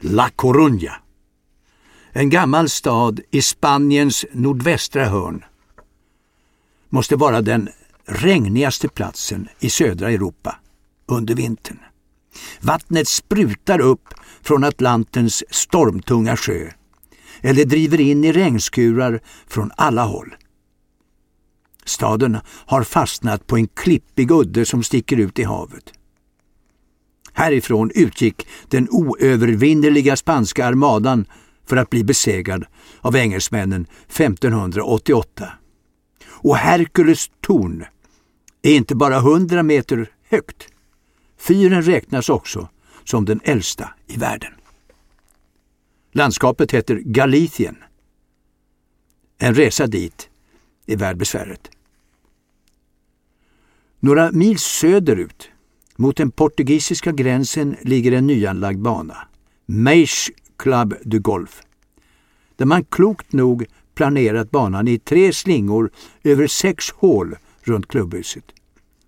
La Coruña. En gammal stad i Spaniens nordvästra hörn. Måste vara den regnigaste platsen i södra Europa under vintern. Vattnet sprutar upp från Atlantens stormtunga sjö eller driver in i regnskurar från alla håll. Staden har fastnat på en klippig udde som sticker ut i havet. Härifrån utgick den oövervinnerliga spanska armadan för att bli besegrad av engelsmännen 1588. Och Herkules torn är inte bara 100 meter högt. Fyren räknas också som den äldsta i världen. Landskapet heter Galicien. En resa dit är värd besväret. Några mil söderut, mot den portugisiska gränsen, ligger en nyanlagd bana. Meish Club du Golf. Där man klokt nog planerat banan i tre slingor över sex hål runt klubbhuset.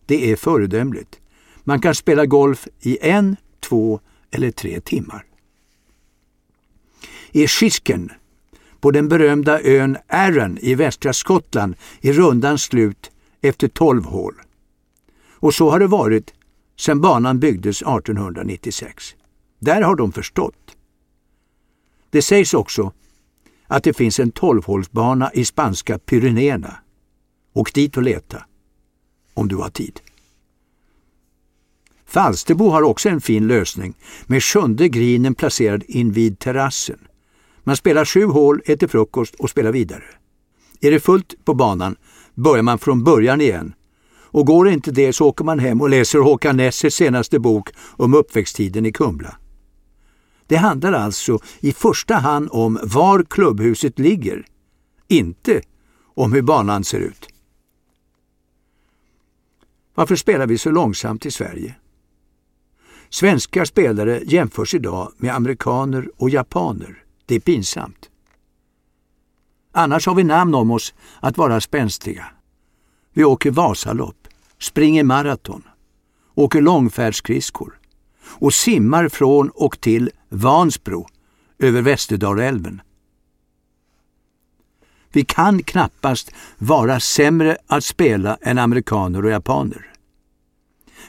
Det är föredömligt. Man kan spela golf i en, två eller tre timmar. I Skisken, på den berömda ön Arran i västra Skottland, är rundan slut efter tolv hål. Och så har det varit sedan banan byggdes 1896. Där har de förstått. Det sägs också att det finns en tolvhålsbana i spanska Pyrenéerna. Åk dit och leta, om du har tid. Falsterbo har också en fin lösning med sjunde grinen placerad invid terrassen. Man spelar sju hål, äter frukost och spelar vidare. Är det fullt på banan börjar man från början igen. Och går inte det så åker man hem och läser Håkan Nessers senaste bok om uppväxttiden i Kumla. Det handlar alltså i första hand om var klubbhuset ligger, inte om hur banan ser ut. Varför spelar vi så långsamt i Sverige? Svenska spelare jämförs idag med amerikaner och japaner. Det är pinsamt. Annars har vi namn om oss att vara spänstiga. Vi åker Vasalopp, springer maraton, åker långfärdsskridskor och simmar från och till Vansbro över Västerdalälven. Vi kan knappast vara sämre att spela än amerikaner och japaner.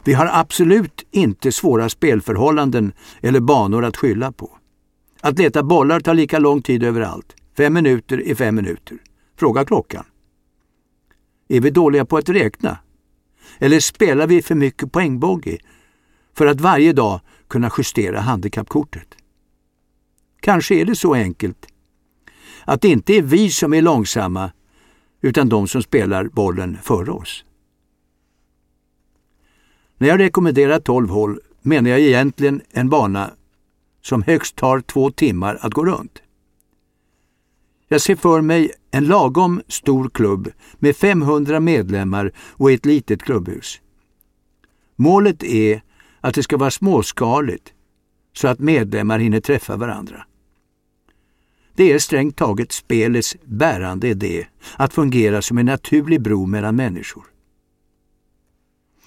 Vi har absolut inte svåra spelförhållanden eller banor att skylla på. Att leta bollar tar lika lång tid överallt. Fem minuter är fem minuter. Fråga klockan. Är vi dåliga på att räkna? Eller spelar vi för mycket poängbogey för att varje dag kunna justera handikappkortet? Kanske är det så enkelt att det inte är vi som är långsamma utan de som spelar bollen före oss. När jag rekommenderar 12 hål menar jag egentligen en bana som högst tar två timmar att gå runt. Jag ser för mig en lagom stor klubb med 500 medlemmar och ett litet klubbhus. Målet är att det ska vara småskaligt så att medlemmar hinner träffa varandra. Det är strängt taget spelets bärande idé att fungera som en naturlig bro mellan människor.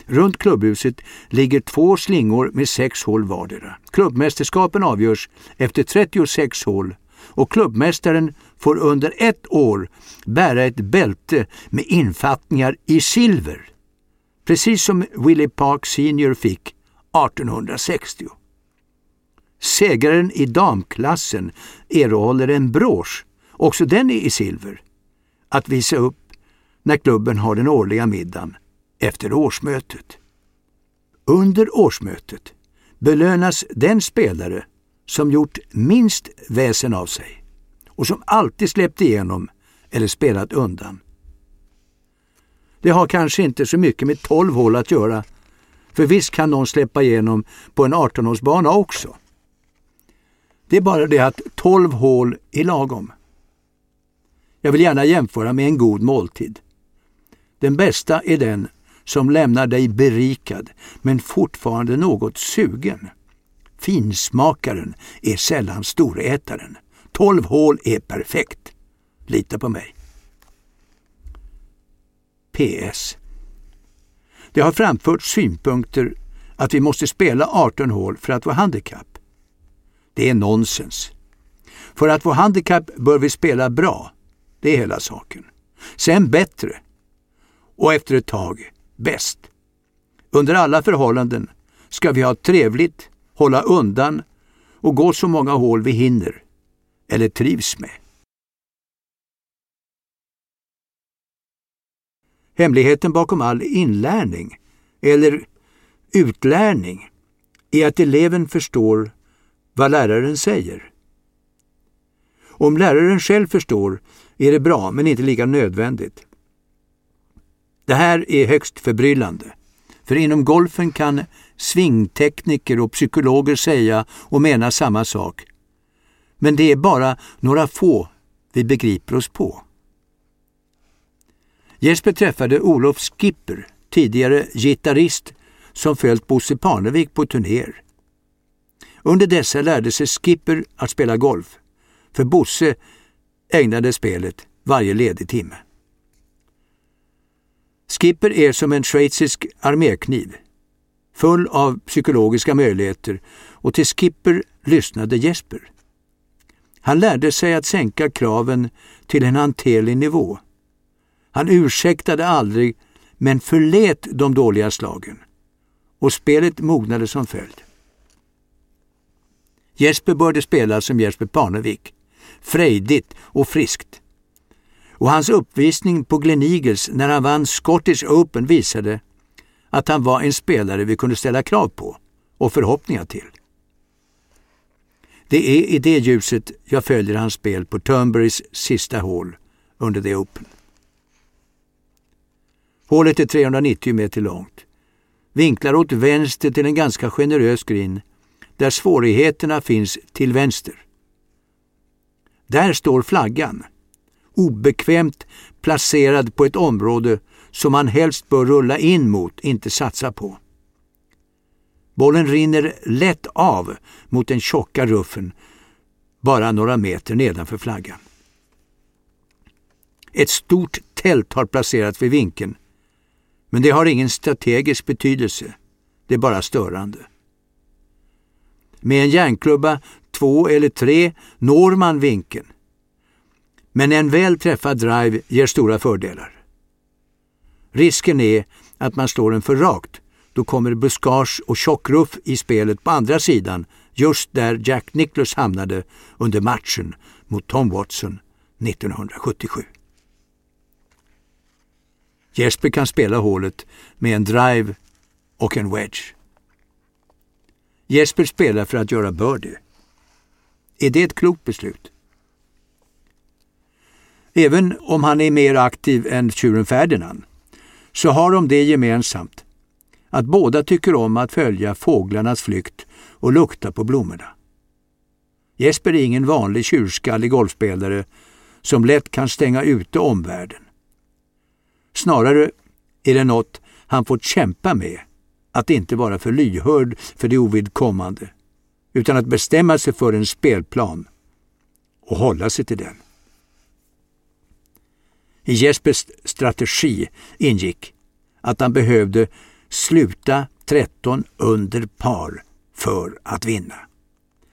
Runt klubbhuset ligger två slingor med sex hål vardera. Klubbmästerskapen avgörs efter 36 hål och klubbmästaren får under ett år bära ett bälte med infattningar i silver. Precis som Willie Park Senior fick 1860. Segraren i damklassen erhåller en brosch, också den är i silver, att visa upp när klubben har den årliga middagen efter årsmötet. Under årsmötet belönas den spelare som gjort minst väsen av sig och som alltid släppt igenom eller spelat undan. Det har kanske inte så mycket med 12 hål att göra, för visst kan någon släppa igenom på en 18-hålsbana också. Det är bara det att 12 hål är lagom. Jag vill gärna jämföra med en god måltid. Den bästa är den som lämnar dig berikad men fortfarande något sugen. Finsmakaren är sällan storätaren. Tolv hål är perfekt. Lita på mig. PS. Det har framförts synpunkter att vi måste spela 18 hål för att få handikapp. Det är nonsens. För att få handikapp bör vi spela bra. Det är hela saken. Sen bättre. Och efter ett tag bäst. Under alla förhållanden ska vi ha trevligt, hålla undan och gå så många hål vi hinner eller trivs med. Hemligheten bakom all inlärning, eller utlärning, är att eleven förstår vad läraren säger. Om läraren själv förstår är det bra, men inte lika nödvändigt. Det här är högst förbryllande. För inom golfen kan svingtekniker och psykologer säga och mena samma sak. Men det är bara några få vi begriper oss på. Jesper träffade Olof Skipper, tidigare gitarrist som följt Bosse Parnevik på turnéer. Under dessa lärde sig Skipper att spela golf, för Bosse ägnade spelet varje ledig timme. Skipper är som en schweizisk armékniv, full av psykologiska möjligheter och till Skipper lyssnade Jesper. Han lärde sig att sänka kraven till en hanterlig nivå. Han ursäktade aldrig, men förlät de dåliga slagen. Och spelet mognade som följd. Jesper började spela som Jesper Parnevik, frejdigt och friskt. Och hans uppvisning på Glen Eagles när han vann Scottish Open visade att han var en spelare vi kunde ställa krav på och förhoppningar till. Det är i det ljuset jag följer hans spel på Turnberrys sista hål under The Open. Hålet är 390 meter långt. Vinklar åt vänster till en ganska generös green där svårigheterna finns till vänster. Där står flaggan, obekvämt placerad på ett område som man helst bör rulla in mot, inte satsa på. Bollen rinner lätt av mot den tjocka ruffen bara några meter nedanför flaggan. Ett stort tält har placerats vid vinkeln, men det har ingen strategisk betydelse. Det är bara störande. Med en järnklubba, två eller tre, når man vinkeln. Men en väl träffad drive ger stora fördelar. Risken är att man slår den för rakt. Då kommer buskage och tjockruff i spelet på andra sidan, just där Jack Nicklaus hamnade under matchen mot Tom Watson 1977. Jesper kan spela hålet med en drive och en wedge. Jesper spelar för att göra birdie. Är det ett klokt beslut? Även om han är mer aktiv än tjuren Ferdinand så har de det gemensamt att båda tycker om att följa fåglarnas flykt och lukta på blommorna. Jesper är ingen vanlig tjurskallig golfspelare som lätt kan stänga ute omvärlden. Snarare är det något han fått kämpa med, att inte vara för lyhörd för det ovidkommande, utan att bestämma sig för en spelplan och hålla sig till den. I Jespers strategi ingick att han behövde sluta 13 under par för att vinna.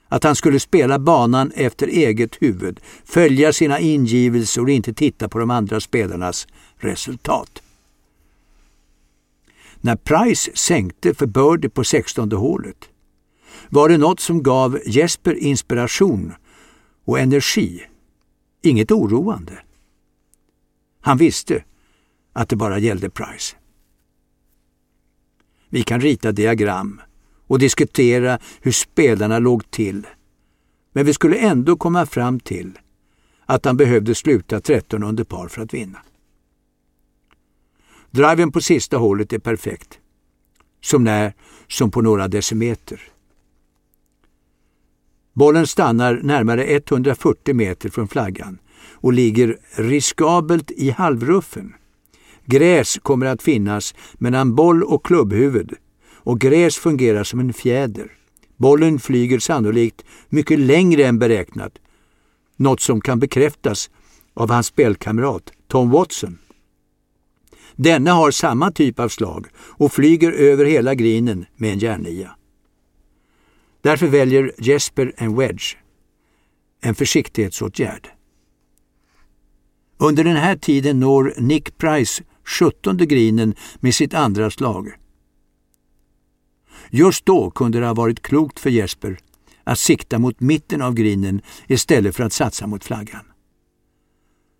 Att han skulle spela banan efter eget huvud, följa sina ingivelser och inte titta på de andra spelarnas resultat. När Price sänkte för birdie på 16 hålet var det något som gav Jesper inspiration och energi. Inget oroande. Han visste att det bara gällde Price. Vi kan rita diagram och diskutera hur spelarna låg till. Men vi skulle ändå komma fram till att han behövde sluta 13 under par för att vinna. Driven på sista hålet är perfekt. Som när som på några decimeter. Bollen stannar närmare 140 meter från flaggan och ligger riskabelt i halvruffen. Gräs kommer att finnas mellan boll och klubbhuvud och gräs fungerar som en fjäder. Bollen flyger sannolikt mycket längre än beräknat, något som kan bekräftas av hans spelkamrat Tom Watson. Denna har samma typ av slag och flyger över hela grinen med en järnlia. Därför väljer Jesper en wedge, en försiktighetsåtgärd. Under den här tiden når Nick Price 17 grinen med sitt andra slag. Just då kunde det ha varit klokt för Jesper att sikta mot mitten av grinen istället för att satsa mot flaggan.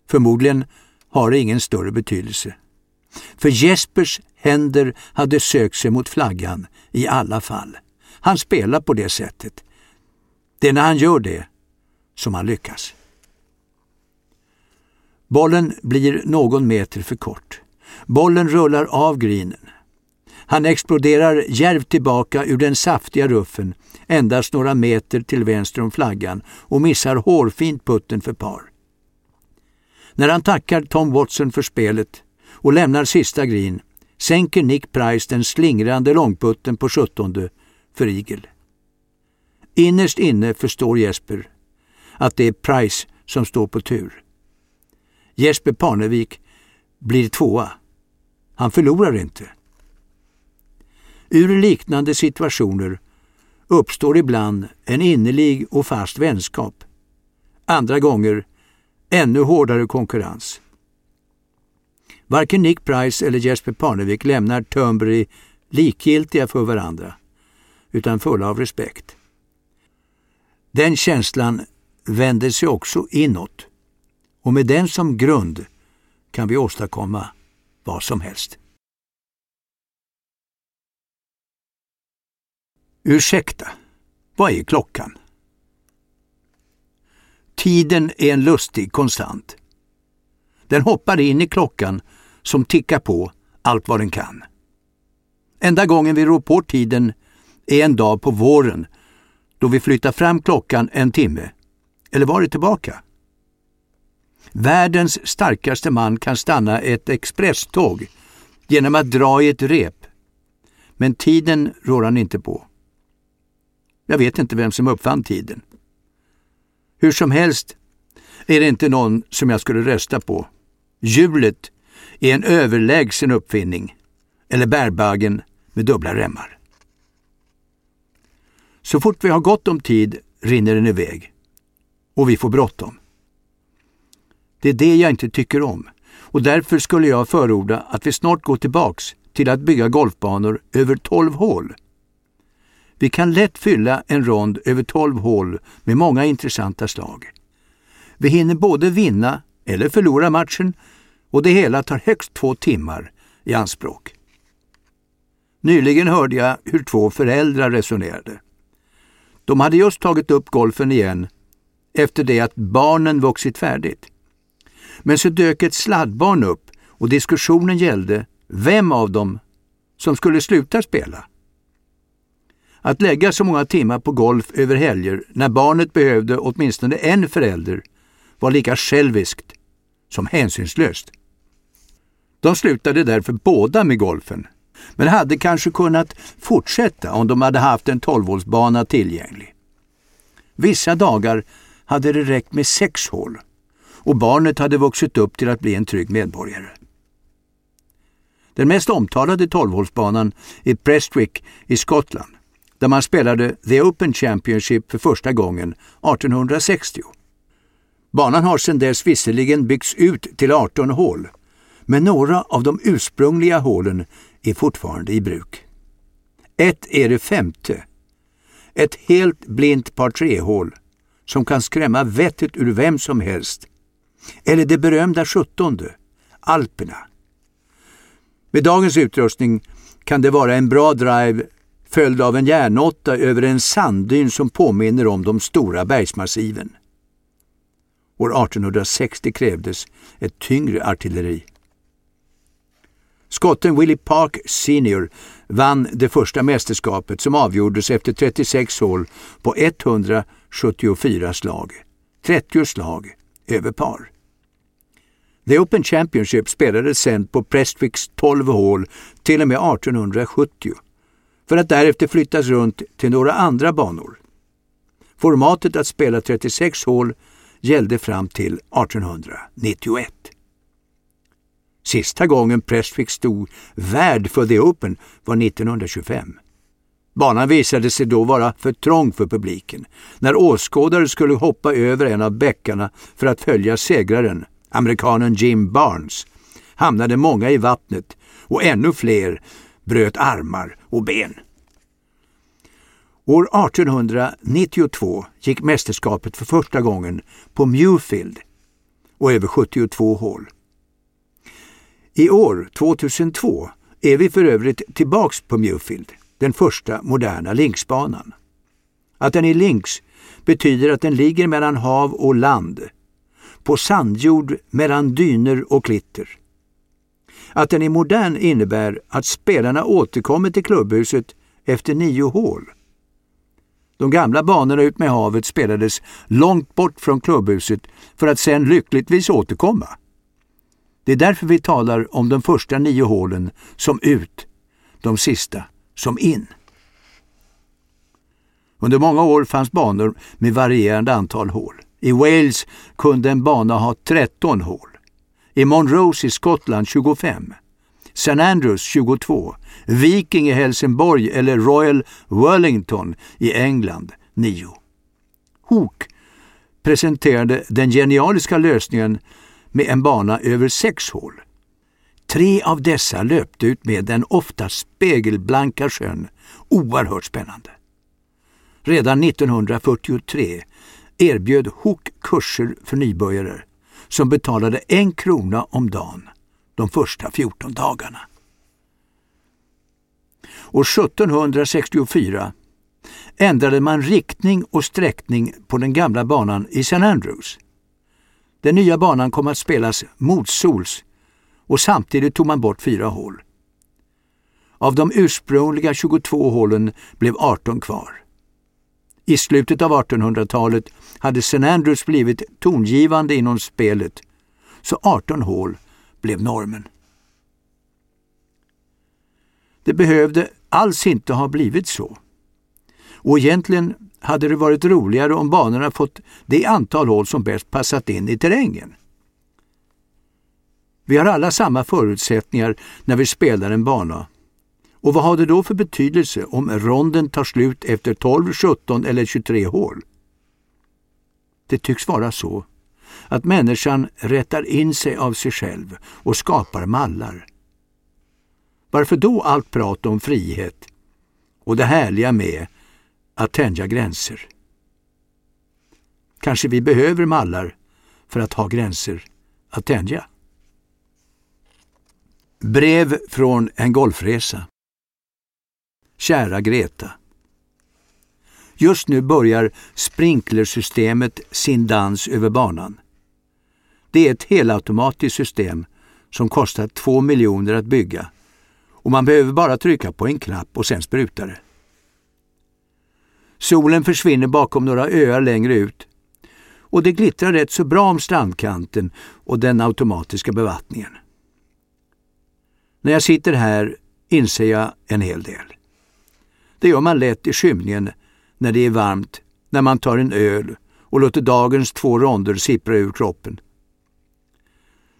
Förmodligen har det ingen större betydelse. För Jespers händer hade sökt sig mot flaggan i alla fall. Han spelar på det sättet. Det är när han gör det som han lyckas. Bollen blir någon meter för kort. Bollen rullar av grinen. Han exploderar järvt tillbaka ur den saftiga ruffen endast några meter till vänster om flaggan och missar hårfint putten för par. När han tackar Tom Watson för spelet och lämnar sista green sänker Nick Price den slingrande långputten på 17 för igel. Innerst inne förstår Jesper att det är Price som står på tur. Jesper Parnevik blir tvåa. Han förlorar inte. Ur liknande situationer uppstår ibland en innerlig och fast vänskap. Andra gånger ännu hårdare konkurrens. Varken Nick Price eller Jesper Parnevik lämnar Turnberry likgiltiga för varandra, utan fulla av respekt. Den känslan vänder sig också inåt och med den som grund kan vi åstadkomma vad som helst. Ursäkta, vad är klockan? Tiden är en lustig konstant. Den hoppar in i klockan som tickar på allt vad den kan. Enda gången vi rår på tiden är en dag på våren då vi flyttar fram klockan en timme. Eller var det tillbaka? Världens starkaste man kan stanna ett expresståg genom att dra i ett rep. Men tiden rår han inte på. Jag vet inte vem som uppfann tiden. Hur som helst är det inte någon som jag skulle rösta på. Hjulet är en överlägsen uppfinning, eller bärbagen med dubbla remmar. Så fort vi har gott om tid rinner den iväg. Och vi får bråttom. Det är det jag inte tycker om och därför skulle jag förorda att vi snart går tillbaks till att bygga golfbanor över 12 hål. Vi kan lätt fylla en rond över 12 hål med många intressanta slag. Vi hinner både vinna eller förlora matchen och det hela tar högst två timmar i anspråk. Nyligen hörde jag hur två föräldrar resonerade. De hade just tagit upp golfen igen efter det att barnen vuxit färdigt. Men så dök ett sladdbarn upp och diskussionen gällde vem av dem som skulle sluta spela. Att lägga så många timmar på golf över helger när barnet behövde åtminstone en förälder var lika själviskt som hänsynslöst. De slutade därför båda med golfen, men hade kanske kunnat fortsätta om de hade haft en 12-hålsbana tillgänglig. Vissa dagar hade det räckt med sex hål och barnet hade vuxit upp till att bli en trygg medborgare. Den mest omtalade 12-hålsbanan är Prestwick i Skottland där man spelade The Open Championship för första gången 1860. Banan har sedan dess visserligen byggts ut till 18 hål, men några av de ursprungliga hålen är fortfarande i bruk. Ett är det femte, ett helt blint par tre-hål som kan skrämma vettet ur vem som helst. Eller det berömda sjuttonde, Alperna. Med dagens utrustning kan det vara en bra drive följd av en järnåtta över en sanddyn som påminner om de stora bergsmassiven. År 1860 krävdes ett tyngre artilleri. Skotten Willie Park Senior vann det första mästerskapet som avgjordes efter 36 hål på 174 slag. 30 slag över par. The Open Championship spelades sen på Prestwicks 12 hål till och med 1870 för att därefter flyttas runt till några andra banor. Formatet att spela 36 hål gällde fram till 1891. Sista gången Prestwick stod värd för The Open var 1925. Banan visade sig då vara för trång för publiken. När åskådare skulle hoppa över en av bäckarna för att följa segraren, amerikanen Jim Barnes, hamnade många i vattnet och ännu fler bröt armar och ben. År 1892 gick mästerskapet för första gången på Mewfield och över 72 hål. I år, 2002, är vi för övrigt tillbaks på Mewfield, den första moderna linksbanan. Att den är links betyder att den ligger mellan hav och land, på sandjord mellan dyner och klitter. Att den är modern innebär att spelarna återkommer till klubbhuset efter nio hål. De gamla banorna ut med havet spelades långt bort från klubbhuset för att sedan lyckligtvis återkomma. Det är därför vi talar om de första nio hålen som ut, de sista som in. Under många år fanns banor med varierande antal hål. I Wales kunde en bana ha 13 hål. I Monrose i Skottland 25. St Andrews 22. Viking i Helsingborg eller Royal Wellington i England 9. Hook presenterade den genialiska lösningen med en bana över sex hål. Tre av dessa löpte ut med den ofta spegelblanka sjön. Oerhört spännande. Redan 1943 erbjöd Hook kurser för nybörjare som betalade en krona om dagen de första 14 dagarna. År 1764 ändrade man riktning och sträckning på den gamla banan i St. Andrews. Den nya banan kom att spelas motsols och samtidigt tog man bort fyra hål. Av de ursprungliga 22 hålen blev 18 kvar. I slutet av 1800-talet hade St. Andrews blivit tongivande inom spelet, så 18 hål blev normen. Det behövde alls inte ha blivit så. Och egentligen hade det varit roligare om banorna fått det antal hål som bäst passat in i terrängen. Vi har alla samma förutsättningar när vi spelar en bana. Och vad har det då för betydelse om ronden tar slut efter 12, 17 eller 23 hål? Det tycks vara så att människan rättar in sig av sig själv och skapar mallar. Varför då allt prat om frihet och det härliga med att tänja gränser? Kanske vi behöver mallar för att ha gränser att tänja? Brev från en golfresa Kära Greta. Just nu börjar sprinklersystemet sin dans över banan. Det är ett helautomatiskt system som kostar två miljoner att bygga och man behöver bara trycka på en knapp och sen sprutar det. Solen försvinner bakom några öar längre ut och det glittrar rätt så bra om strandkanten och den automatiska bevattningen. När jag sitter här inser jag en hel del. Det gör man lätt i skymningen när det är varmt, när man tar en öl och låter dagens två ronder sippra ur kroppen.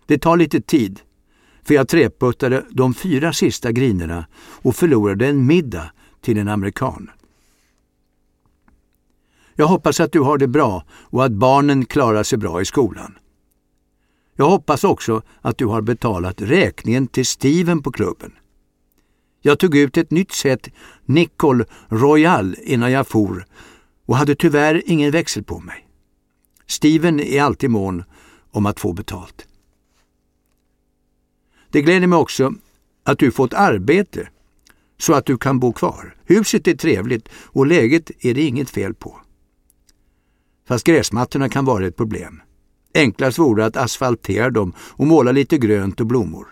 Det tar lite tid, för jag träputtade de fyra sista grinerna och förlorade en middag till en amerikan. Jag hoppas att du har det bra och att barnen klarar sig bra i skolan. Jag hoppas också att du har betalat räkningen till Steven på klubben. Jag tog ut ett nytt set Nicol Royal innan jag for och hade tyvärr ingen växel på mig. Steven är alltid mån om att få betalt. Det gläder mig också att du fått arbete så att du kan bo kvar. Huset är trevligt och läget är det inget fel på. Fast gräsmattorna kan vara ett problem. Enklast vore att asfaltera dem och måla lite grönt och blommor.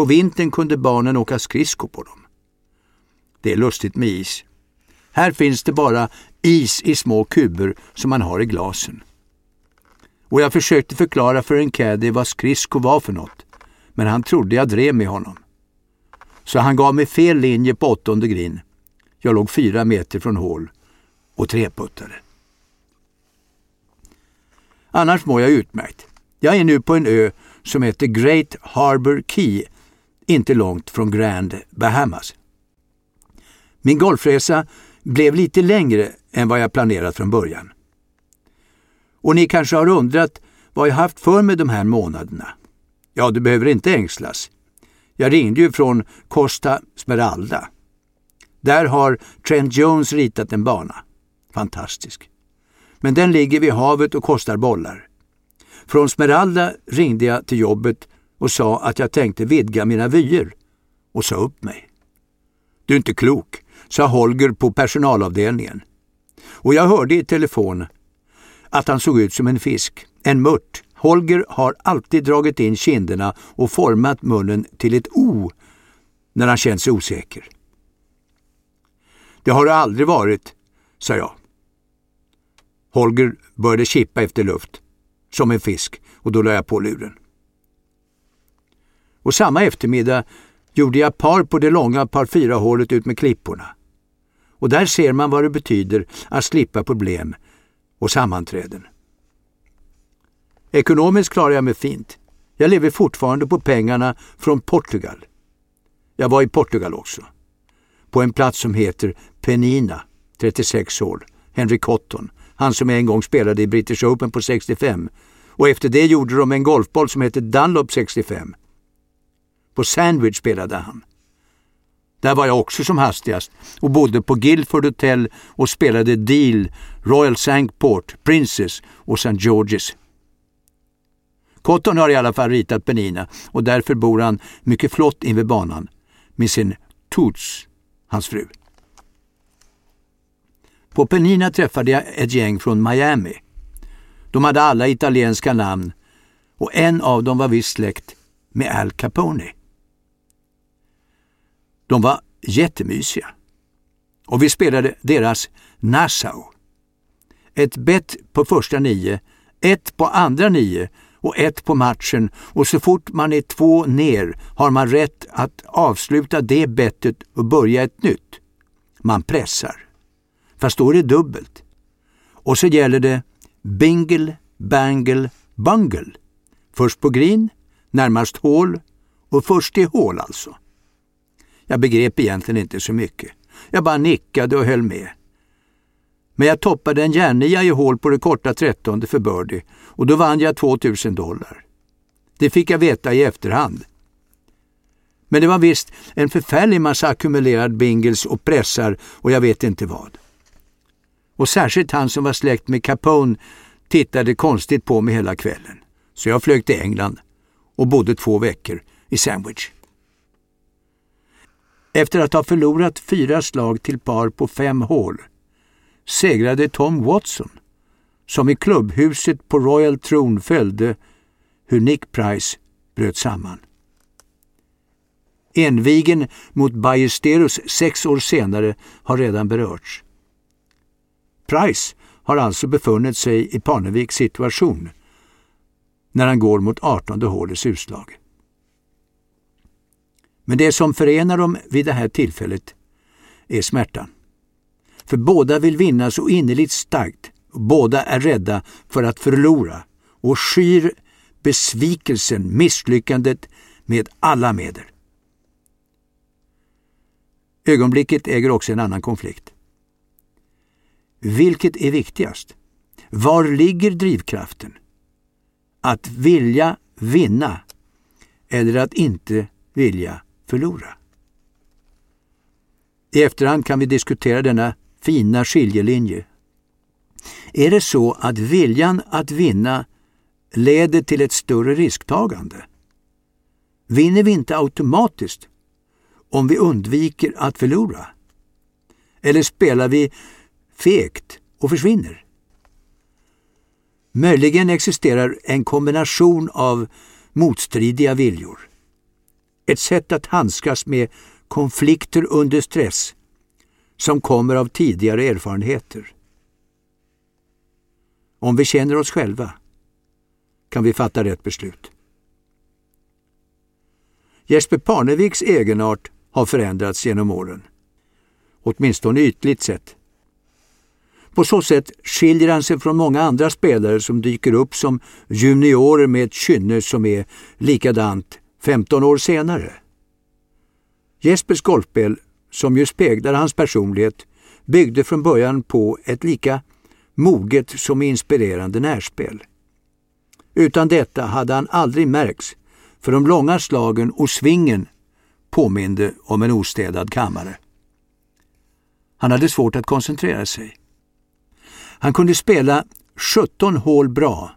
På vintern kunde barnen åka skridskor på dem. Det är lustigt med is. Här finns det bara is i små kuber som man har i glasen. Och jag försökte förklara för en caddy vad skridsko var för något, men han trodde jag drev med honom. Så han gav mig fel linje på åttonde green. Jag låg fyra meter från hål och treputtade. Annars mår jag utmärkt. Jag är nu på en ö som heter Great Harbour Key inte långt från Grand Bahamas. Min golfresa blev lite längre än vad jag planerat från början. Och ni kanske har undrat vad jag haft för mig de här månaderna. Ja, du behöver inte ängslas. Jag ringde ju från Costa Smeralda. Där har Trent Jones ritat en bana. Fantastisk. Men den ligger vid havet och kostar bollar. Från Smeralda ringde jag till jobbet och sa att jag tänkte vidga mina vyer och sa upp mig. Du är inte klok, sa Holger på personalavdelningen. Och jag hörde i telefon att han såg ut som en fisk, en mört. Holger har alltid dragit in kinderna och format munnen till ett O när han känt sig osäker. Det har det aldrig varit, sa jag. Holger började kippa efter luft, som en fisk, och då la jag på luren. Och samma eftermiddag gjorde jag par på det långa par fyra-hålet ut med klipporna. Och där ser man vad det betyder att slippa problem och sammanträden. Ekonomiskt klarar jag mig fint. Jag lever fortfarande på pengarna från Portugal. Jag var i Portugal också. På en plats som heter Penina, 36 år, Henry Cotton, han som en gång spelade i British Open på 65. Och efter det gjorde de en golfboll som hette Dunlop 65. På Sandwich spelade han. Där var jag också som hastigast och bodde på Guildford Hotel och spelade Deal, Royal Sankport, Princess och St. George's. Cotton har i alla fall ritat Penina och därför bor han mycket flott invid banan med sin Toots, hans fru. På Penina träffade jag ett gäng från Miami. De hade alla italienska namn och en av dem var visst släkt med Al Capone. De var jättemysiga. Och vi spelade deras Nassau. Ett bett på första nio, ett på andra nio och ett på matchen och så fort man är två ner har man rätt att avsluta det bettet och börja ett nytt. Man pressar. Fast då är det dubbelt. Och så gäller det bingle, bangle, bungle. Först på green, närmast hål och först i hål alltså. Jag begrep egentligen inte så mycket. Jag bara nickade och höll med. Men jag toppade en järnia i hål på det korta trettonde för birdie och då vann jag 2000 dollar. Det fick jag veta i efterhand. Men det var visst en förfärlig massa ackumulerad bingles och pressar och jag vet inte vad. Och särskilt han som var släkt med Capone tittade konstigt på mig hela kvällen. Så jag flög till England och bodde två veckor i Sandwich. Efter att ha förlorat fyra slag till par på fem hål segrade Tom Watson, som i klubbhuset på Royal Throne följde hur Nick Price bröt samman. Envigen mot Ballesteros sex år senare har redan berörts. Price har alltså befunnit sig i Parneviks situation när han går mot 18 hålets utslag. Men det som förenar dem vid det här tillfället är smärtan. För båda vill vinna så innerligt starkt och båda är rädda för att förlora och skyr besvikelsen, misslyckandet med alla medel. Ögonblicket äger också en annan konflikt. Vilket är viktigast? Var ligger drivkraften? Att vilja vinna eller att inte vilja förlora? I efterhand kan vi diskutera denna fina skiljelinje. Är det så att viljan att vinna leder till ett större risktagande? Vinner vi inte automatiskt om vi undviker att förlora? Eller spelar vi fegt och försvinner? Möjligen existerar en kombination av motstridiga viljor. Ett sätt att handskas med konflikter under stress som kommer av tidigare erfarenheter. Om vi känner oss själva kan vi fatta rätt beslut. Jesper Parneviks egenart har förändrats genom åren. Åtminstone ytligt sett. På så sätt skiljer han sig från många andra spelare som dyker upp som juniorer med ett kynne som är likadant 15 år senare. Jespers golfspel som ju speglar hans personlighet, byggde från början på ett lika moget som inspirerande närspel. Utan detta hade han aldrig märkts, för de långa slagen och svingen påminde om en ostädad kammare. Han hade svårt att koncentrera sig. Han kunde spela 17 hål bra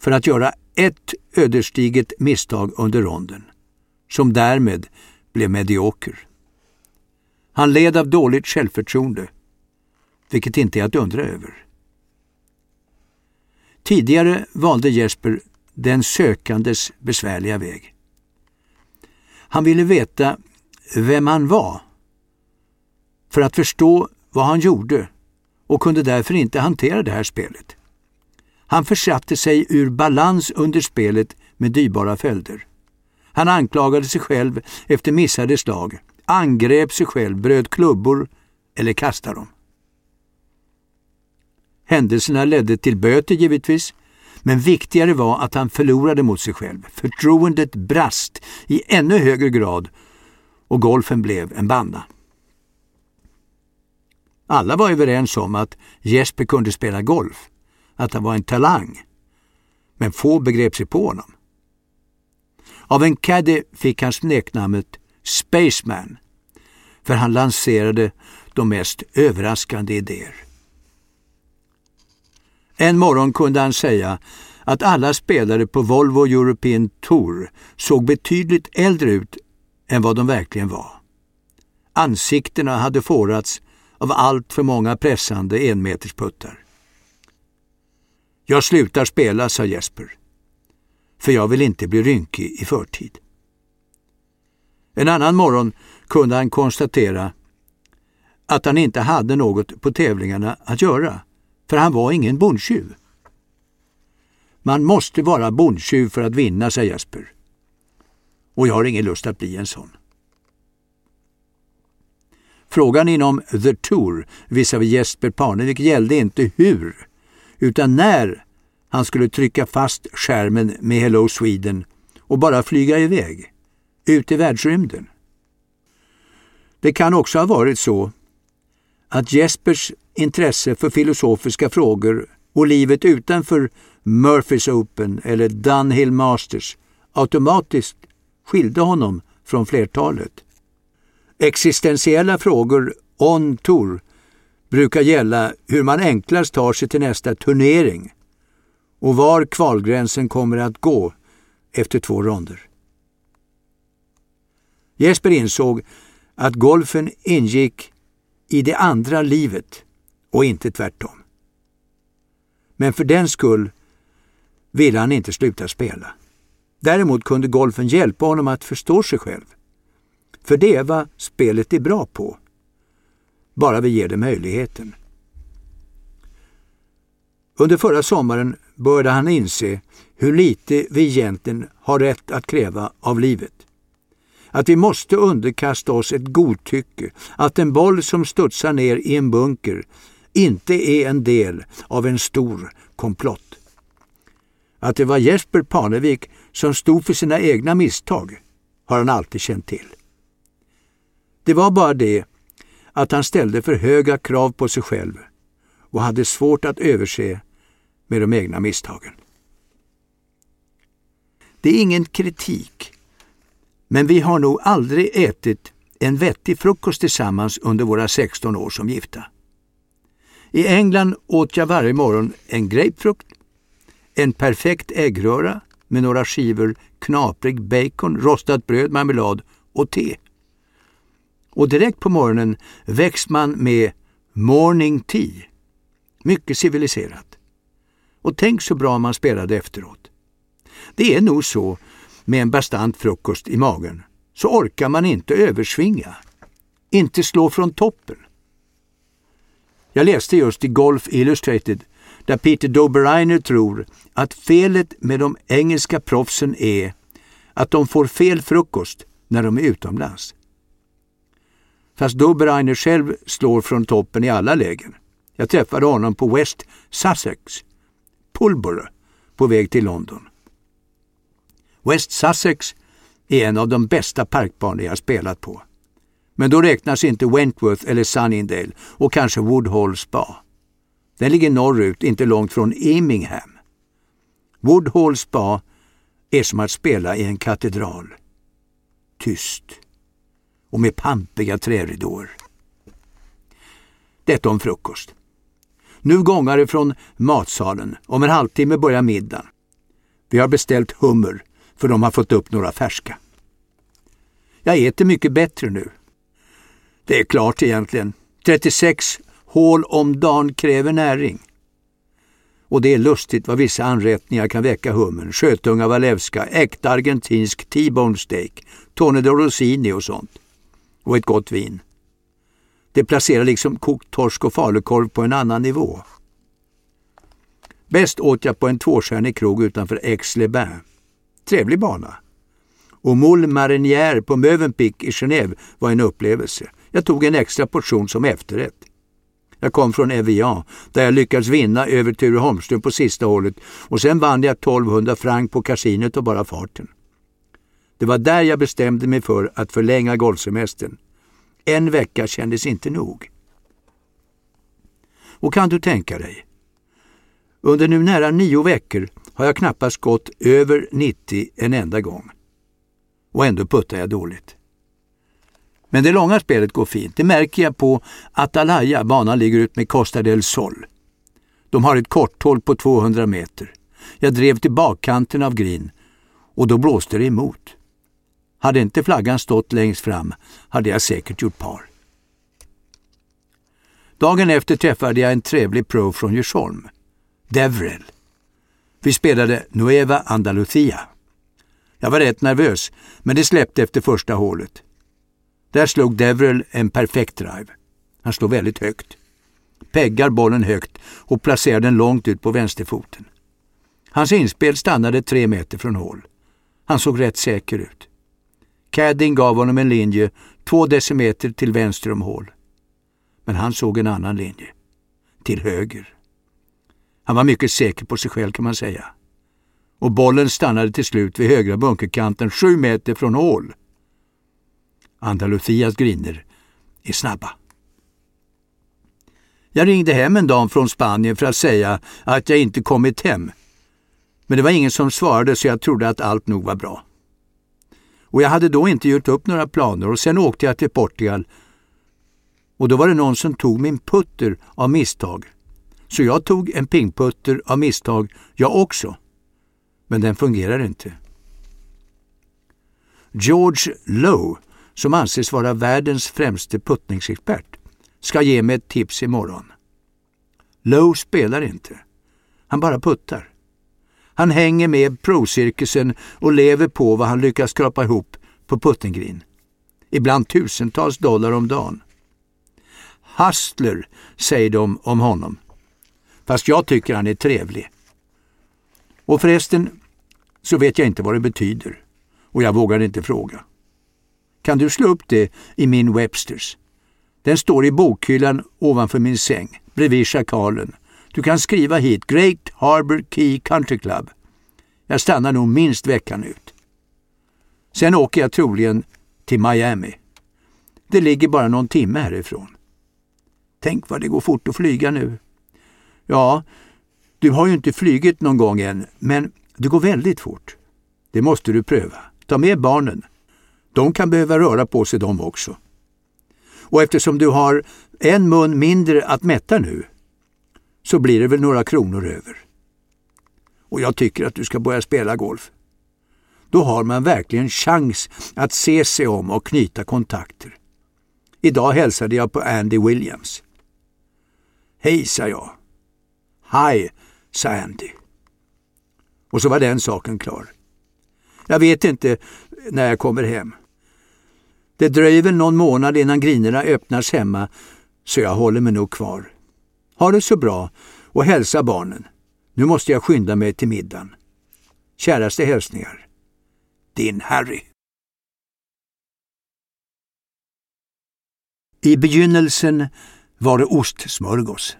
för att göra ett ödesdigert misstag under ronden, som därmed blev medioker. Han led av dåligt självförtroende, vilket inte är att undra över. Tidigare valde Jesper den sökandes besvärliga väg. Han ville veta vem han var för att förstå vad han gjorde och kunde därför inte hantera det här spelet. Han försatte sig ur balans under spelet med dyrbara följder. Han anklagade sig själv efter missade slag, angrep sig själv, bröt klubbor eller kastade dem. Händelserna ledde till böter givetvis, men viktigare var att han förlorade mot sig själv. Förtroendet brast i ännu högre grad och golfen blev en banda. Alla var överens om att Jesper kunde spela golf, att han var en talang. Men få begrep sig på honom. Av en caddy fick han smeknamnet Spaceman, för han lanserade de mest överraskande idéer. En morgon kunde han säga att alla spelare på Volvo European Tour såg betydligt äldre ut än vad de verkligen var. Ansiktena hade fårats av allt för många pressande enmetersputtar. Jag slutar spela, sa Jesper, för jag vill inte bli rynkig i förtid. En annan morgon kunde han konstatera att han inte hade något på tävlingarna att göra för han var ingen bondtjuv. Man måste vara bondtjuv för att vinna, sa Jesper. Och jag har ingen lust att bli en sån. Frågan inom The Tour visavi Jesper Parnevik gällde inte hur, utan när han skulle trycka fast skärmen med Hello Sweden och bara flyga iväg, ut i världsrymden. Det kan också ha varit så att Jespers intresse för filosofiska frågor och livet utanför Murphys Open eller Dunhill Masters automatiskt skilde honom från flertalet. Existentiella frågor on tour brukar gälla hur man enklast tar sig till nästa turnering och var kvalgränsen kommer att gå efter två ronder. Jesper insåg att golfen ingick i det andra livet och inte tvärtom. Men för den skull ville han inte sluta spela. Däremot kunde golfen hjälpa honom att förstå sig själv. För det är vad spelet är bra på. Bara vi ger det möjligheten. Under förra sommaren började han inse hur lite vi egentligen har rätt att kräva av livet. Att vi måste underkasta oss ett godtycke, att en boll som studsar ner i en bunker inte är en del av en stor komplott. Att det var Jesper Parnevik som stod för sina egna misstag har han alltid känt till. Det var bara det att han ställde för höga krav på sig själv och hade svårt att överse med de egna misstagen. Det är ingen kritik, men vi har nog aldrig ätit en vettig frukost tillsammans under våra 16 år som gifta. I England åt jag varje morgon en grapefrukt, en perfekt äggröra med några skivor knaprig bacon, rostat bröd, marmelad och te. Och direkt på morgonen väcks man med morning tea. Mycket civiliserat. Och tänk så bra man spelade efteråt. Det är nog så med en bastant frukost i magen, så orkar man inte översvinga. Inte slå från toppen. Jag läste just i Golf Illustrated där Peter Dobereiner tror att felet med de engelska proffsen är att de får fel frukost när de är utomlands. Fast Dobereiner själv slår från toppen i alla lägen. Jag träffade honom på West Sussex, Pulborough, på väg till London. West Sussex är en av de bästa parkbanor jag spelat på. Men då räknas inte Wentworth eller Sunningdale och kanske Woodhall Spa. Den ligger norrut, inte långt från Immingham. Woodhall Spa är som att spela i en katedral. Tyst och med pampiga träridåer. Detta om frukost. Nu gångar det från matsalen. Om en halvtimme börjar middagen. Vi har beställt hummer, för de har fått upp några färska. Jag äter mycket bättre nu. Det är klart egentligen. 36 hål om dagen kräver näring. Och det är lustigt vad vissa anrättningar kan väcka hummern. Sjötunga walewska, äkta argentinsk T-bone steak, Tone de Rossini och sånt. Och ett gott vin. Det placerar liksom kokt torsk och falukorv på en annan nivå. Bäst åt jag på en tvåstjärnig krog utanför Aix-les-Bains. Trevlig bana. Och Moule Marinière på Mövenpick i Genève var en upplevelse. Jag tog en extra portion som efterrätt. Jag kom från Evian där jag lyckades vinna över Ture Holmström på sista hålet och sen vann jag 1200 franc på kasinot och bara farten. Det var där jag bestämde mig för att förlänga golfsemestern. En vecka kändes inte nog. Och kan du tänka dig? Under nu nära nio veckor har jag knappast gått över 90 en enda gång. Och ändå puttar jag dåligt. Men det långa spelet går fint. Det märker jag på Atalaya. Banan ligger ut med Costa del Sol. De har ett korthåll på 200 meter. Jag drev till bakkanten av green och då blåste det emot. Hade inte flaggan stått längst fram hade jag säkert gjort par. Dagen efter träffade jag en trevlig pro från Djursholm, Devrel. Vi spelade Nueva Andalucía. Jag var rätt nervös, men det släppte efter första hålet. Där slog Devrel en perfekt drive. Han slår väldigt högt. Peggar bollen högt och placerar den långt ut på vänsterfoten. Hans inspel stannade tre meter från hål. Han såg rätt säker ut. Cadding gav honom en linje två decimeter till vänster om hål. Men han såg en annan linje. Till höger. Han var mycket säker på sig själv kan man säga. Och bollen stannade till slut vid högra bunkerkanten sju meter från hål. Andalusias griner är snabba. Jag ringde hem en dag från Spanien för att säga att jag inte kommit hem. Men det var ingen som svarade så jag trodde att allt nog var bra. Och jag hade då inte gjort upp några planer och sen åkte jag till Portugal och då var det någon som tog min putter av misstag. Så jag tog en pingputter av misstag jag också. Men den fungerar inte. George Lowe som anses vara världens främste puttningsexpert, ska ge mig ett tips imorgon. Lowe spelar inte. Han bara puttar. Han hänger med pro-cirkusen och lever på vad han lyckas skrapa ihop på puttinggreen. Ibland tusentals dollar om dagen. Hustler, säger de om honom. Fast jag tycker han är trevlig. Och förresten så vet jag inte vad det betyder. Och jag vågar inte fråga. Kan du slå upp det i min Websters? Den står i bokhyllan ovanför min säng, bredvid schakalen. Du kan skriva hit Great Harbor Key Country Club. Jag stannar nog minst veckan ut. Sen åker jag troligen till Miami. Det ligger bara någon timme härifrån. Tänk vad det går fort att flyga nu. Ja, du har ju inte flygit någon gång än, men det går väldigt fort. Det måste du pröva. Ta med barnen. De kan behöva röra på sig de också. Och eftersom du har en mun mindre att mätta nu så blir det väl några kronor över. Och jag tycker att du ska börja spela golf. Då har man verkligen chans att se sig om och knyta kontakter. Idag hälsade jag på Andy Williams. Hej, sa jag. Hi, sa Andy. Och så var den saken klar. Jag vet inte när jag kommer hem. Det dröjer väl någon månad innan grinerna öppnas hemma, så jag håller mig nog kvar. Ha det så bra och hälsa barnen. Nu måste jag skynda mig till middagen. Käraste hälsningar. Din Harry. I begynnelsen var det ostsmörgås.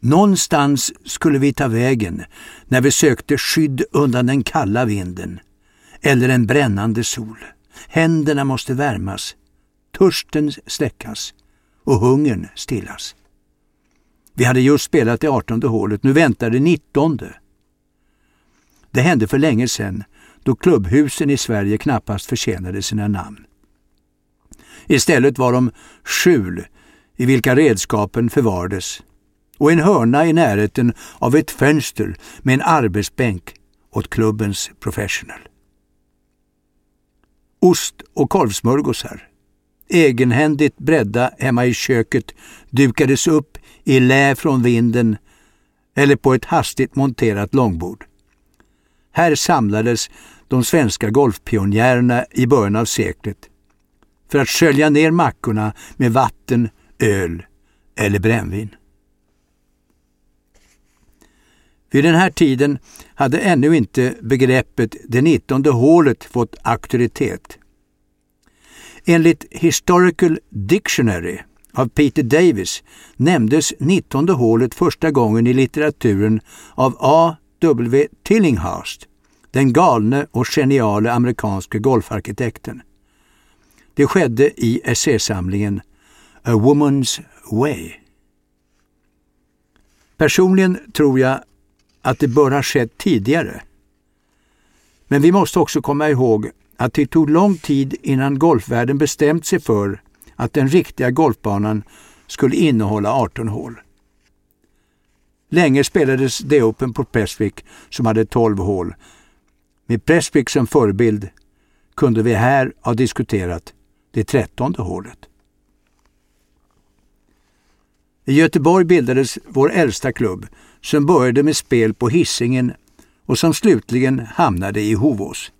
Någonstans skulle vi ta vägen när vi sökte skydd undan den kalla vinden eller en brännande sol. händerna måste värmas, törsten släckas och hungern stillas. Vi hade just spelat det artonde hålet, nu väntade det nittonde. Det hände för länge sedan, då klubbhusen i Sverige knappast förtjänade sina namn. Istället var de skjul i vilka redskapen förvarades och en hörna i närheten av ett fönster med en arbetsbänk åt klubbens professional. Ost och korvsmörgåsar, egenhändigt bredda hemma i köket, dukades upp i lä från vinden eller på ett hastigt monterat långbord. Här samlades de svenska golfpionjärerna i början av seklet för att skölja ner mackorna med vatten, öl eller brännvin. Vid den här tiden hade ännu inte begreppet det nittonde hålet fått auktoritet. Enligt Historical Dictionary av Peter Davis nämndes nittonde hålet första gången i litteraturen av A. W. Tillinghast, den galne och geniale amerikanske golfarkitekten. Det skedde i essäsamlingen A Woman's Way. Personligen tror jag att det bör ha skett tidigare. Men vi måste också komma ihåg att det tog lång tid innan golfvärlden bestämt sig för att den riktiga golfbanan skulle innehålla 18 hål. Länge spelades det Open på Prestwick som hade 12 hål. Med Prestwick som förebild kunde vi här ha diskuterat det trettonde hålet. I Göteborg bildades vår äldsta klubb som började med spel på hissingen och som slutligen hamnade i Hovås.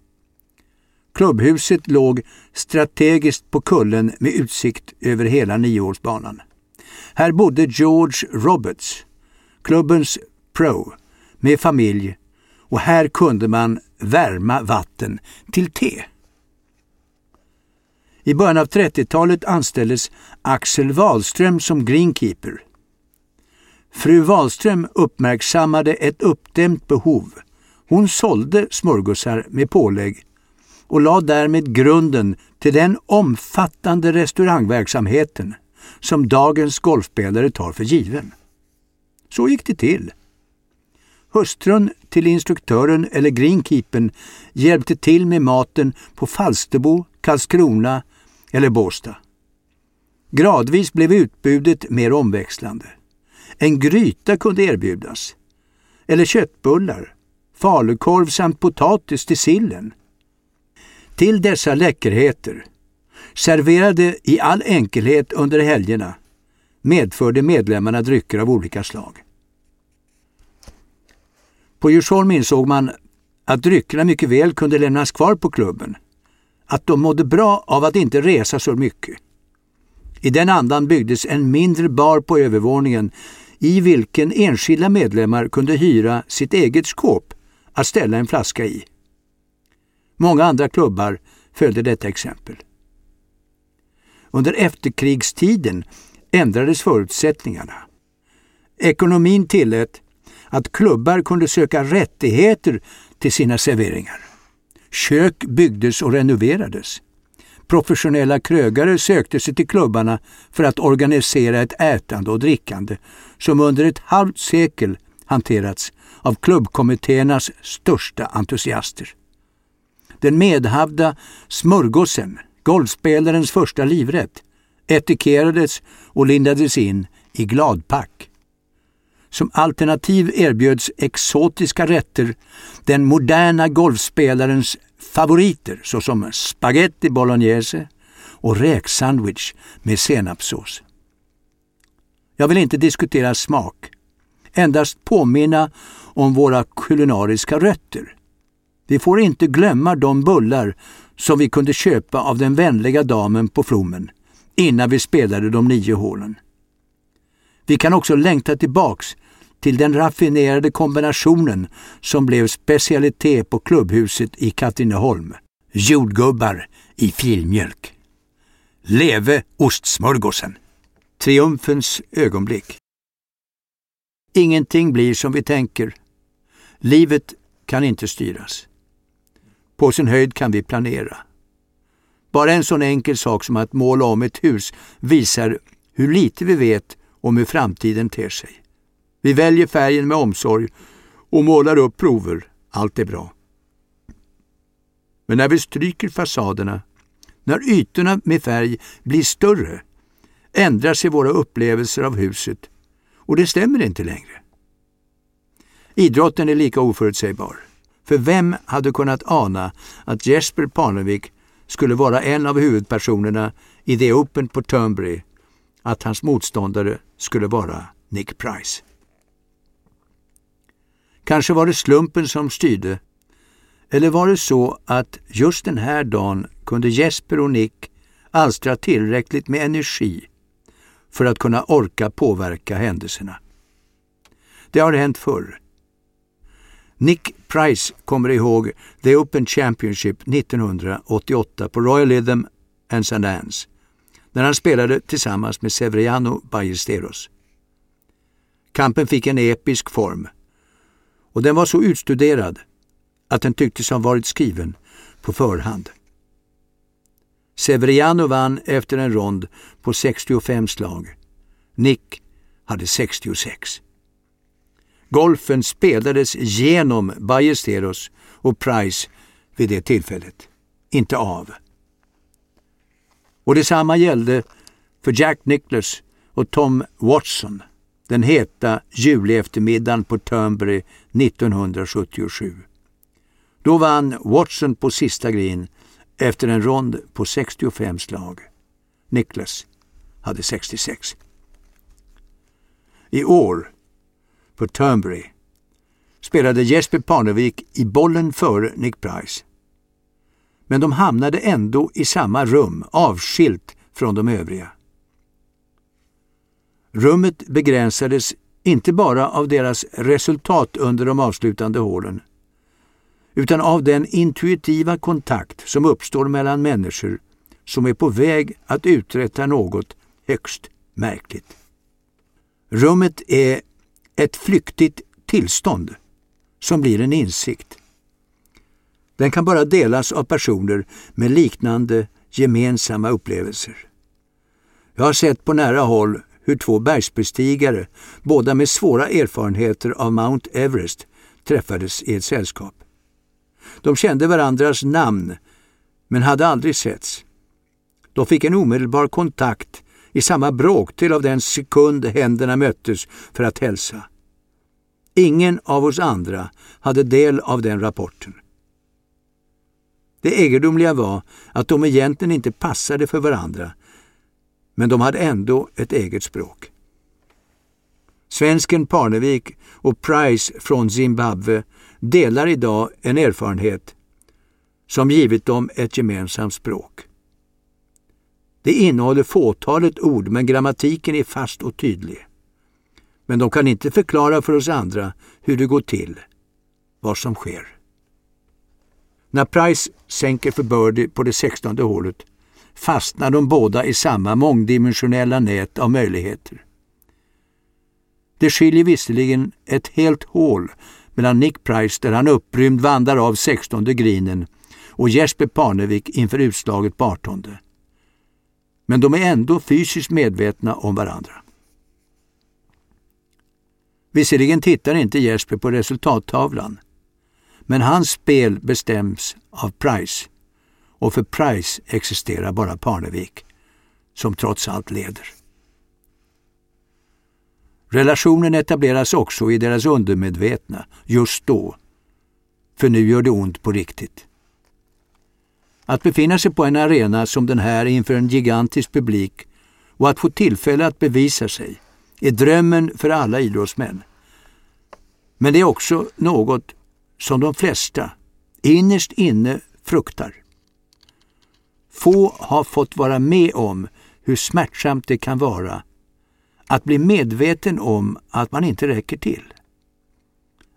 Klubbhuset låg strategiskt på kullen med utsikt över hela nioårsbanan. Här bodde George Roberts, klubbens pro, med familj och här kunde man värma vatten till te. I början av 30-talet anställdes Axel Wahlström som greenkeeper. Fru Wahlström uppmärksammade ett uppdämt behov. Hon sålde smörgåsar med pålägg och lade därmed grunden till den omfattande restaurangverksamheten som dagens golfspelare tar för given. Så gick det till. Hustrun till instruktören eller greenkeepern hjälpte till med maten på Falsterbo, Karlskrona eller Båstad. Gradvis blev utbudet mer omväxlande. En gryta kunde erbjudas. Eller köttbullar, falukorv samt potatis till sillen. Till dessa läckerheter, serverade i all enkelhet under helgerna, medförde medlemmarna drycker av olika slag. På Djursholm insåg man att dryckerna mycket väl kunde lämnas kvar på klubben, att de mådde bra av att inte resa så mycket. I den andan byggdes en mindre bar på övervåningen i vilken enskilda medlemmar kunde hyra sitt eget skåp att ställa en flaska i. Många andra klubbar följde detta exempel. Under efterkrigstiden ändrades förutsättningarna. Ekonomin tillät att klubbar kunde söka rättigheter till sina serveringar. Kök byggdes och renoverades. Professionella krögare sökte sig till klubbarna för att organisera ett ätande och drickande som under ett halvt sekel hanterats av klubbkommittéernas största entusiaster. Den medhavda smörgåsen, golfspelarens första livrätt, etikerades och lindades in i gladpack. Som alternativ erbjöds exotiska rätter den moderna golfspelarens favoriter såsom spaghetti bolognese och räksandwich med senapssås. Jag vill inte diskutera smak, endast påminna om våra kulinariska rötter. Vi får inte glömma de bullar som vi kunde köpa av den vänliga damen på Flommen innan vi spelade de nio hålen. Vi kan också längta tillbaks till den raffinerade kombinationen som blev specialitet på klubbhuset i Katrineholm. Jordgubbar i filmjölk. Leve ostsmörgåsen! Triumfens ögonblick. Ingenting blir som vi tänker. Livet kan inte styras. På sin höjd kan vi planera. Bara en sån enkel sak som att måla om ett hus visar hur lite vi vet om hur framtiden ter sig. Vi väljer färgen med omsorg och målar upp prover. Allt är bra. Men när vi stryker fasaderna, när ytorna med färg blir större, ändrar sig våra upplevelser av huset och det stämmer inte längre. Idrotten är lika oförutsägbar. För vem hade kunnat ana att Jesper Parnevik skulle vara en av huvudpersonerna i The Open på Turnberry, att hans motståndare skulle vara Nick Price. Kanske var det slumpen som styrde. Eller var det så att just den här dagen kunde Jesper och Nick alstra tillräckligt med energi för att kunna orka påverka händelserna. Det har hänt förr. Nick Price kommer ihåg The Open Championship 1988 på Royal Rhythm and St. Anne's när han spelade tillsammans med Severiano Ballesteros. Kampen fick en episk form och den var så utstuderad att den tycktes ha varit skriven på förhand. Severiano vann efter en rond på 65 slag. Nick hade 66. Golfen spelades genom Ballesteros och Price vid det tillfället, inte av. Och detsamma gällde för Jack Nicklaus och Tom Watson den heta julieftermiddagen på Turnberry 1977. Då vann Watson på sista green efter en rond på 65 slag. Nicklaus hade 66. I år, på Turnberry, spelade Jesper Parnevik i bollen före Nick Price. Men de hamnade ändå i samma rum, avskilt från de övriga. Rummet begränsades inte bara av deras resultat under de avslutande hålen, utan av den intuitiva kontakt som uppstår mellan människor som är på väg att uträtta något högst märkligt. Rummet är ett flyktigt tillstånd som blir en insikt. Den kan bara delas av personer med liknande gemensamma upplevelser. Jag har sett på nära håll hur två bergsbestigare, båda med svåra erfarenheter av Mount Everest, träffades i ett sällskap. De kände varandras namn, men hade aldrig setts. De fick en omedelbar kontakt i samma bråkdel av den sekund händerna möttes för att hälsa. Ingen av oss andra hade del av den rapporten. Det egendomliga var att de egentligen inte passade för varandra, men de hade ändå ett eget språk. Svensken Parnevik och Price från Zimbabwe delar idag en erfarenhet som givit dem ett gemensamt språk. Det innehåller fåtalet ord men grammatiken är fast och tydlig. Men de kan inte förklara för oss andra hur det går till, vad som sker. När Price sänker för birdie på det sextonde hålet fastnar de båda i samma mångdimensionella nät av möjligheter. Det skiljer visserligen ett helt hål mellan Nick Price där han upprymd vandrar av 16 grinen och Jesper Parnevik inför utslaget på 18. Men de är ändå fysiskt medvetna om varandra. Visserligen tittar inte Jesper på resultattavlan, men hans spel bestäms av Price och för Price existerar bara Parnevik, som trots allt leder. Relationen etableras också i deras undermedvetna, just då. För nu gör det ont på riktigt. Att befinna sig på en arena som den här inför en gigantisk publik och att få tillfälle att bevisa sig är drömmen för alla idrottsmän. Men det är också något som de flesta innerst inne fruktar. Få har fått vara med om hur smärtsamt det kan vara att bli medveten om att man inte räcker till.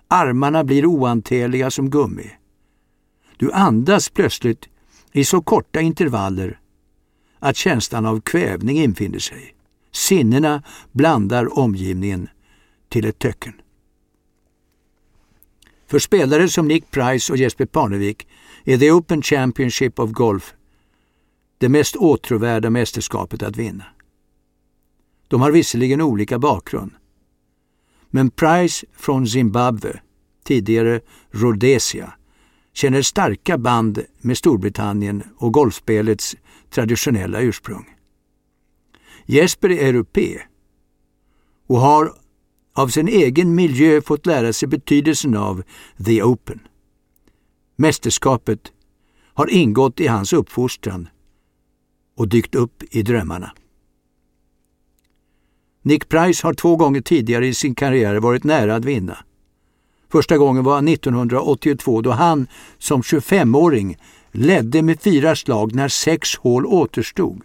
Armarna blir oantäliga som gummi. Du andas plötsligt i så korta intervaller att känslan av kvävning infinner sig. Sinnena blandar omgivningen till ett töcken. För spelare som Nick Price och Jesper Parnevik är The Open Championship of Golf det mest åtråvärda mästerskapet att vinna. De har visserligen olika bakgrund. Men Price från Zimbabwe, tidigare Rhodesia, känner starka band med Storbritannien och golfspelets traditionella ursprung. Jesper är europé och har av sin egen miljö fått lära sig betydelsen av The Open. Mästerskapet har ingått i hans uppfostran och dykt upp i drömmarna. Nick Price har två gånger tidigare i sin karriär varit nära att vinna. Första gången var 1982 då han som 25-åring ledde med fyra slag när sex hål återstod.